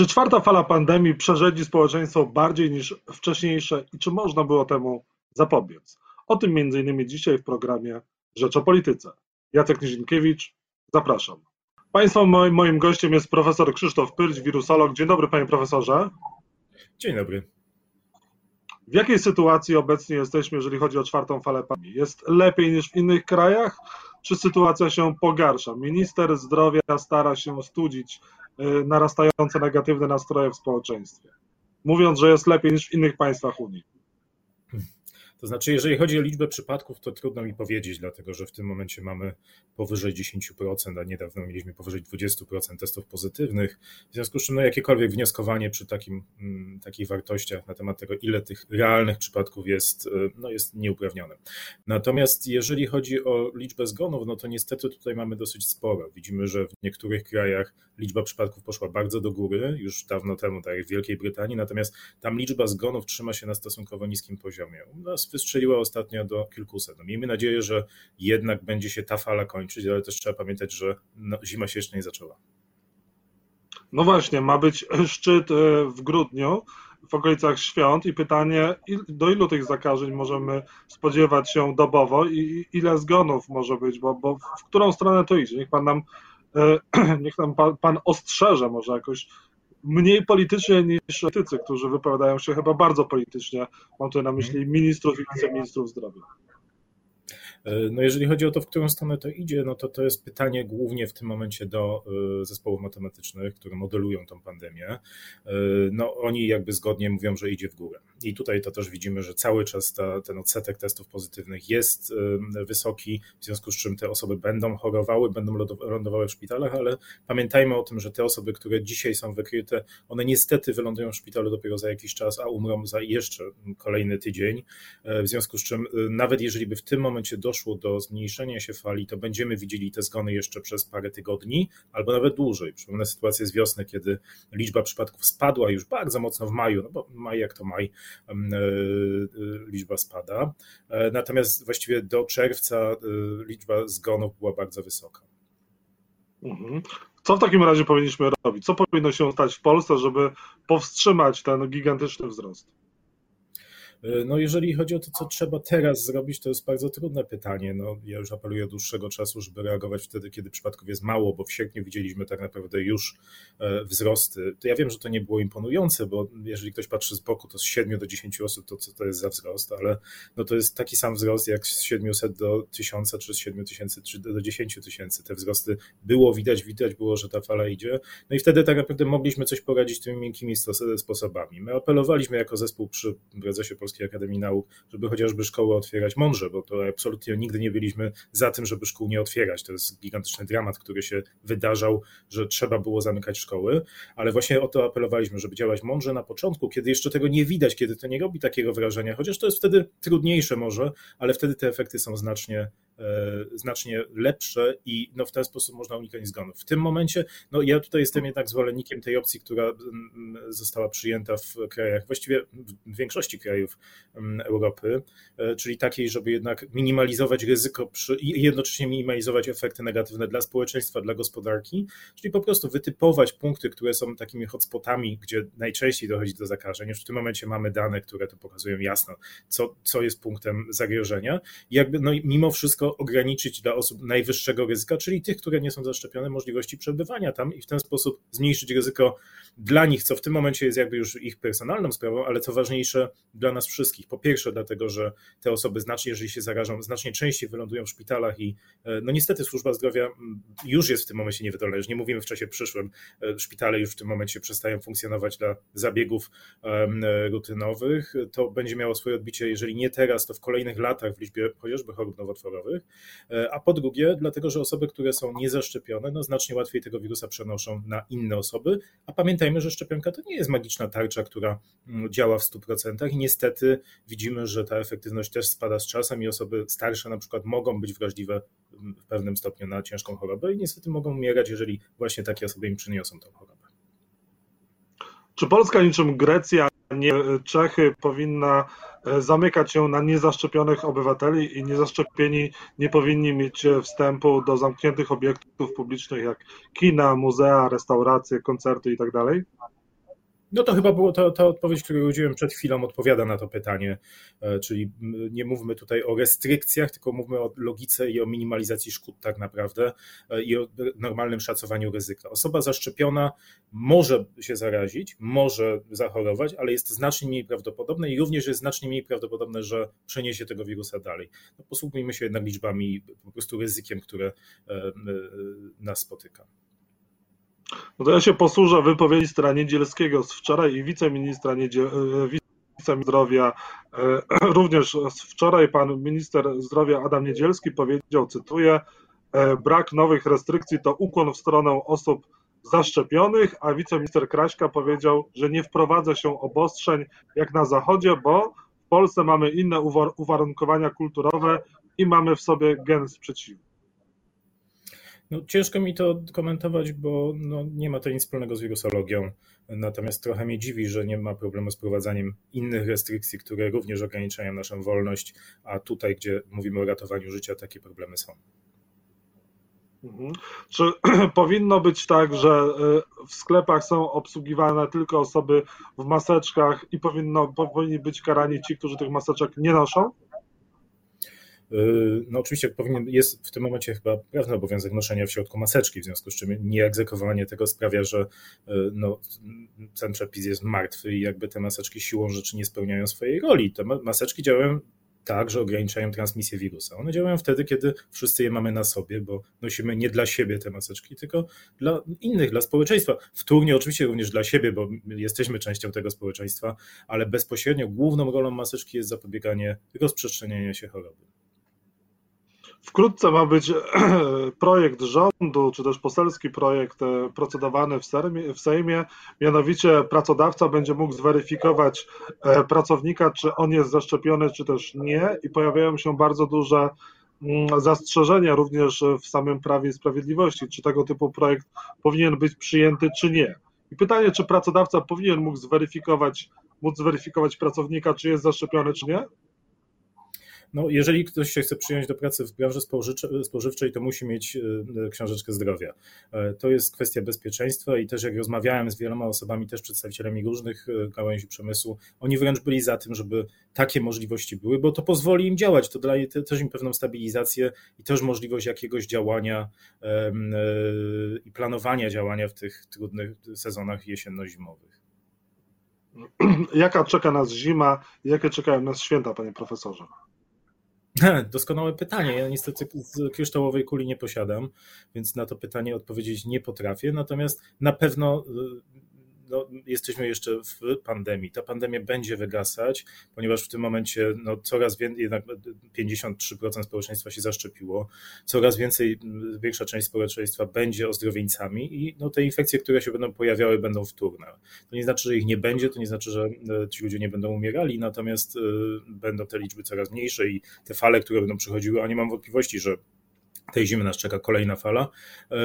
Czy czwarta fala pandemii przerzedzi społeczeństwo bardziej niż wcześniejsze i czy można było temu zapobiec? O tym m.in. dzisiaj w programie Rzecz o Polityce. Jacek Nizinkiewicz, zapraszam. Państwa moim, moim gościem jest profesor Krzysztof Pyrć, wirusolog. Dzień dobry, panie profesorze. Dzień dobry. W jakiej sytuacji obecnie jesteśmy, jeżeli chodzi o czwartą falę pandemii? Jest lepiej niż w innych krajach, czy sytuacja się pogarsza? Minister zdrowia stara się studzić narastające negatywne nastroje w społeczeństwie, mówiąc, że jest lepiej niż w innych państwach Unii. To znaczy, jeżeli chodzi o liczbę przypadków, to trudno mi powiedzieć, dlatego że w tym momencie mamy powyżej 10%, a niedawno mieliśmy powyżej 20% testów pozytywnych. W związku z czym no, jakiekolwiek wnioskowanie przy takim, mm, takich wartościach na temat tego, ile tych realnych przypadków jest, e, no, jest nieuprawnione. Natomiast jeżeli chodzi o liczbę zgonów, no to niestety tutaj mamy dosyć sporo. Widzimy, że w niektórych krajach liczba przypadków poszła bardzo do góry, już dawno temu, tak jak w Wielkiej Brytanii, natomiast tam liczba zgonów trzyma się na stosunkowo niskim poziomie. U nas wystrzeliła ostatnio do kilkuset. No, miejmy nadzieję, że jednak będzie się ta fala kończyć, ale też trzeba pamiętać, że no, zima się jeszcze nie zaczęła. No właśnie, ma być szczyt e, w grudniu w okolicach świąt i pytanie, do ilu tych zakażeń możemy spodziewać się dobowo i ile zgonów może być, bo, bo w którą stronę to idzie? Niech pan nam, e, niech nam pan, pan ostrzeże może jakoś mniej politycznie niż politycy, którzy wypowiadają się chyba bardzo politycznie. Mam tutaj na myśli ministrów i wiceministrów zdrowia. E, no jeżeli chodzi o to, w którą stronę to idzie, no to to jest pytanie głównie w tym momencie do e, zespołów matematycznych, które modelują tą pandemię. E, no oni jakby zgodnie mówią, że idzie w górę. I tutaj to też widzimy, że cały czas ta, ten odsetek testów pozytywnych jest wysoki, w związku z czym te osoby będą chorowały, będą lądowały w szpitalach, ale pamiętajmy o tym, że te osoby, które dzisiaj są wykryte, one niestety wylądują w szpitalu dopiero za jakiś czas, a umrą za jeszcze kolejny tydzień. W związku z czym nawet jeżeli by w tym momencie do doszło do zmniejszenia się fali, to będziemy widzieli te zgony jeszcze przez parę tygodni albo nawet dłużej. Przypomnę sytuację z wiosny, kiedy liczba przypadków spadła już bardzo mocno w maju, no bo maj jak to maj, e, e, liczba spada. E, natomiast właściwie do czerwca liczba zgonów była bardzo wysoka. Mhm. Co w takim razie powinniśmy robić? Co powinno się stać w Polsce, żeby powstrzymać ten gigantyczny wzrost? E, no jeżeli chodzi o to, co trzeba teraz zrobić, to jest bardzo trudne pytanie. No, ja już apeluję od dłuższego czasu, żeby reagować wtedy, kiedy przypadków jest mało, bo w sierpniu widzieliśmy tak naprawdę już e, wzrosty. To ja wiem, że to nie było imponujące, bo jeżeli ktoś patrzy z boku, to z 7 do 10 osób, to co to jest za wzrost, ale no to jest taki sam wzrost jak z 700 do 1000, czy z 7 tysięcy, czy do 10 tysięcy. Te wzrosty było widać, widać było, że ta fala idzie. No i wtedy tak naprawdę mogliśmy coś poradzić tymi miękkimi sposobami. My apelowaliśmy jako zespół przy prezesie Polskiej Polskiej Akademii Nauk, żeby chociażby szkoły otwierać mądrze, bo to absolutnie nigdy nie byliśmy za tym, żeby szkół nie otwierać. To jest gigantyczny dramat, który się wydarzał, że trzeba było zamykać szkoły, ale właśnie o to apelowaliśmy, żeby działać mądrze na początku, kiedy jeszcze tego nie widać, kiedy to nie robi takiego wrażenia, chociaż to jest wtedy trudniejsze może, ale wtedy te efekty są znacznie znacznie lepsze i no, w ten sposób można unikać zgonów. W tym momencie, no ja tutaj jestem jednak zwolennikiem tej opcji, która mm, została przyjęta w krajach, właściwie w większości krajów mm, Europy, e, czyli takiej, żeby jednak minimalizować ryzyko przy, i jednocześnie minimalizować efekty negatywne dla społeczeństwa, dla gospodarki, czyli po prostu wytypować punkty, które są takimi hotspotami, gdzie najczęściej dochodzi do zakażeń. Już w tym momencie mamy dane, które to pokazują jasno, co, co jest punktem zagrożenia. I jakby no, mimo wszystko ograniczyć dla osób najwyższego ryzyka, czyli tych, które nie są zaszczepione, możliwości przebywania tam i w ten sposób zmniejszyć ryzyko dla nich, co w tym momencie jest jakby już ich personalną sprawą, ale co ważniejsze dla nas wszystkich. Po pierwsze, dlatego, że te osoby znacznie, jeżeli się zarażą, znacznie częściej wylądują w szpitalach i e, no niestety służba zdrowia już jest w tym momencie niewydolna, już nie mówimy w czasie przyszłym, e, szpitale już w tym momencie przestają funkcjonować dla zabiegów rutynowych, to będzie miało swoje odbicie, jeżeli nie teraz, to w kolejnych latach w liczbie chociażby chorób nowotworowych, e, a po drugie, dlatego, że osoby, które są niezaszczepione, no znacznie łatwiej tego wirusa przenoszą na inne osoby, a pamiętajmy, że szczepionka to nie jest magiczna tarcza, która mm, działa w 100% i niestety widzimy, że ta efektywność też spada z czasem i osoby starsze na przykład mogą być wrażliwe mm, w pewnym stopniu na ciężką chorobę i niestety mogą umierać, jeżeli właśnie takie osoby im przyniosą tą chorobę. Czy Polska niczym Grecja, nie Czechy powinna e, zamykać się na niezaszczepionych obywateli i niezaszczepieni nie powinni mieć wstępu do zamkniętych obiektów publicznych jak kina, muzea, restauracje, koncerty itd.? No to chyba było to, ta odpowiedź, którą udzieliłem przed chwilą, odpowiada na to pytanie. E, czyli nie mówmy tutaj o restrykcjach, tylko mówmy o logice i o minimalizacji szkód tak naprawdę e, i o normalnym szacowaniu ryzyka. Osoba zaszczepiona może się zarazić, może zachorować, ale jest znacznie mniej prawdopodobne i również jest znacznie mniej prawdopodobne, że przeniesie tego wirusa dalej. No, posługujmy się jednak liczbami, po prostu ryzykiem, które e, nas spotyka. No to ja się posłużę wypowiedzi Niedzielskiego z wczoraj i wiceministra Niedziel, e, wiceministra zdrowia. E, również wczoraj pan minister zdrowia Adam Niedzielski powiedział, cytuję, e, brak nowych restrykcji to ukłon w stronę osób zaszczepionych, a wiceminister Kraśka powiedział, że nie wprowadza się obostrzeń jak na Zachodzie, bo w Polsce mamy inne uwarunkowania kulturowe i mamy w sobie gen sprzeciwu. No, ciężko mi to komentować, bo no, nie ma to nic wspólnego z wirusologią. Natomiast trochę mnie dziwi, że nie ma problemu z prowadzeniem innych restrykcji, które również ograniczają naszą wolność, a tutaj, gdzie mówimy o ratowaniu życia, takie problemy są. Mhm. Czy powinno być tak, że y, w sklepach są obsługiwane tylko osoby w maseczkach i powinno, powinni być karani ci, którzy tych maseczek nie noszą? No oczywiście powinien, jest w tym momencie chyba prawny obowiązek noszenia w środku maseczki, w związku z czym nieegzekwowanie tego sprawia, że y, no, ten przepis jest martwy i jakby te maseczki siłą rzeczy nie spełniają swojej roli. Te maseczki działają tak, że ograniczają transmisję wirusa. One działają wtedy, kiedy wszyscy je mamy na sobie, bo nosimy nie dla siebie te maseczki, tylko dla innych, dla społeczeństwa. Wtórnie oczywiście również dla siebie, bo jesteśmy częścią tego społeczeństwa, ale bezpośrednio główną rolą maseczki jest zapobieganie rozprzestrzeniania się choroby. Wkrótce ma być projekt rządu, czy też poselski projekt e, procedowany w Sejmie, w Sejmie. Mianowicie pracodawca będzie mógł zweryfikować e, pracownika, czy on jest zaszczepiony, czy też nie, i pojawiają się bardzo duże mm, zastrzeżenia również w samym Prawie i Sprawiedliwości, czy tego typu projekt powinien być przyjęty, czy nie. I pytanie, czy pracodawca powinien mógł zweryfikować, móc zweryfikować pracownika, czy jest zaszczepiony, czy nie? No, jeżeli ktoś się chce przyjąć do pracy w branży spożywczej, to musi mieć e, książeczkę zdrowia. E, to jest kwestia bezpieczeństwa i też jak rozmawiałem z wieloma osobami, też przedstawicielami różnych e, gałęzi przemysłu, oni wręcz byli za tym, żeby takie możliwości były, bo to pozwoli im działać, to daje też im pewną stabilizację i też możliwość jakiegoś działania i planowania działania w tych trudnych sezonach jesienno-zimowych. Jaka czeka nas zima, jakie czekają nas święta, panie profesorze? Doskonałe pytanie. Ja niestety kryształowej kuli nie posiadam, więc na to pytanie odpowiedzieć nie potrafię. Natomiast na pewno no, jesteśmy jeszcze w pandemii. Ta pandemia będzie wygasać, ponieważ w tym momencie no, coraz więcej, jednak 53% społeczeństwa się zaszczepiło, coraz więcej, większa część społeczeństwa będzie ozdrowieńcami i no, te infekcje, które się będą pojawiały, będą wtórne. To nie znaczy, że ich nie będzie, to nie znaczy, że e, ci ludzie nie będą umierali, natomiast y, będą te liczby coraz mniejsze i te fale, które będą przychodziły, a nie mam wątpliwości, że tej zimy nas czeka kolejna fala, e,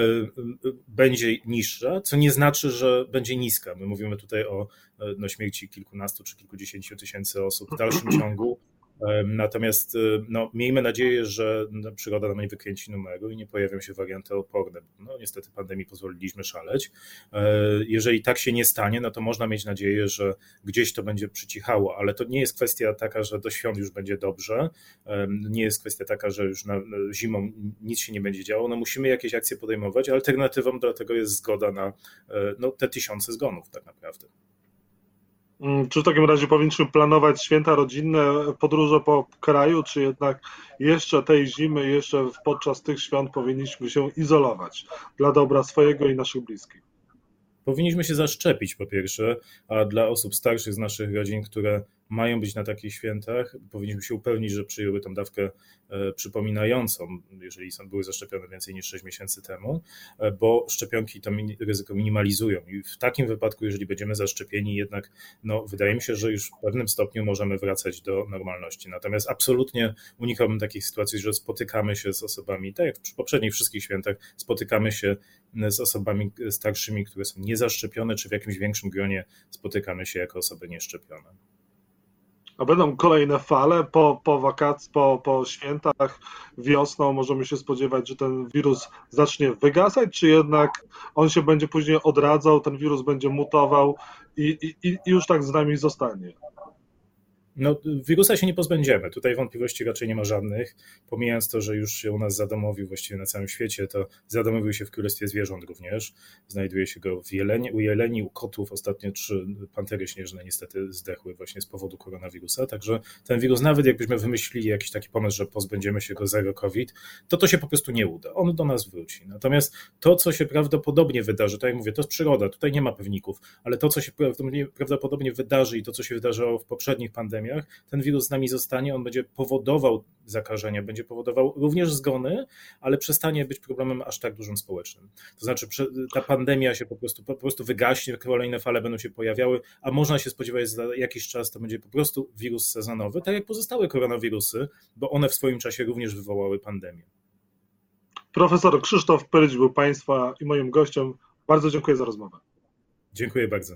będzie niższa, co nie znaczy, że będzie niska. My mówimy tutaj o no, śmierci kilkunastu czy kilkudziesięciu tysięcy osób w dalszym ciągu. Natomiast no, miejmy nadzieję, że przyroda nam nie wykręci numeru i nie pojawią się warianty oporne. No, niestety pandemii pozwoliliśmy szaleć. E, jeżeli tak się nie stanie, no to można mieć nadzieję, że gdzieś to będzie przycichało, ale to nie jest kwestia taka, że do świąt już będzie dobrze. Nie jest kwestia taka, że już na, zimą nic się nie będzie działo. No, musimy jakieś akcje podejmować. Alternatywą do tego jest zgoda na e, no, te tysiące zgonów tak naprawdę. Mm, czy w takim razie powinniśmy planować święta rodzinne, podróże po kraju, czy jednak jeszcze tej zimy, jeszcze podczas tych świąt powinniśmy się izolować dla dobra swojego i naszych bliskich? Powinniśmy się zaszczepić po pierwsze, a dla osób starszych z naszych rodzin, które mają być na takich świętach, powinniśmy się upewnić, że przyjęły tą dawkę e, przypominającą, jeżeli są, były zaszczepione więcej niż 6 miesięcy temu, e, bo szczepionki to ryzyko minimalizują i w takim wypadku, jeżeli będziemy zaszczepieni, jednak no, wydaje mi się, że już w pewnym stopniu możemy wracać do normalności. Natomiast absolutnie unikałbym takich sytuacji, że spotykamy się z osobami, tak jak przy poprzednich wszystkich świętach, spotykamy się z osobami starszymi, które są niezaszczepione, czy w jakimś większym gronie spotykamy się jako osoby nieszczepione. A będą kolejne fale po, po wakacjach, po, po świętach, wiosną możemy się spodziewać, że ten wirus zacznie wygasać, czy jednak on się będzie później odradzał, ten wirus będzie mutował i, i, i już tak z nami zostanie? No, wirusa się nie pozbędziemy. Tutaj wątpliwości raczej nie ma żadnych. Pomijając to, że już się u nas zadomowił właściwie na całym świecie, to zadomowił się w Królestwie Zwierząt również. Znajduje się go w jeleni, u jeleni, u kotów. Ostatnio trzy pantery śnieżne niestety zdechły właśnie z powodu koronawirusa. Także ten wirus, nawet jakbyśmy wymyślili jakiś taki pomysł, że pozbędziemy się go zero COVID, to to się po prostu nie uda. On do nas wróci. Natomiast to, co się prawdopodobnie wydarzy, tak jak mówię, to jest przyroda, tutaj nie ma pewników, ale to, co się prawdopodobnie wydarzy i to, co się wydarzyło w poprzednich pandemiach, pandemiach, ten wirus z nami zostanie, on będzie powodował zakażenia, będzie powodował również zgony, ale przestanie być problemem aż tak dużym społecznym. To znaczy ta pandemia się po prostu, po prostu wygaśnie, kolejne fale będą się pojawiały, a można się spodziewać, że za jakiś czas to będzie po prostu wirus sezonowy, tak jak pozostałe koronawirusy, bo one w swoim czasie również wywołały pandemię. Profesor Krzysztof Pyryć był Państwa i moim gościem. Bardzo dziękuję za rozmowę. Dziękuję bardzo.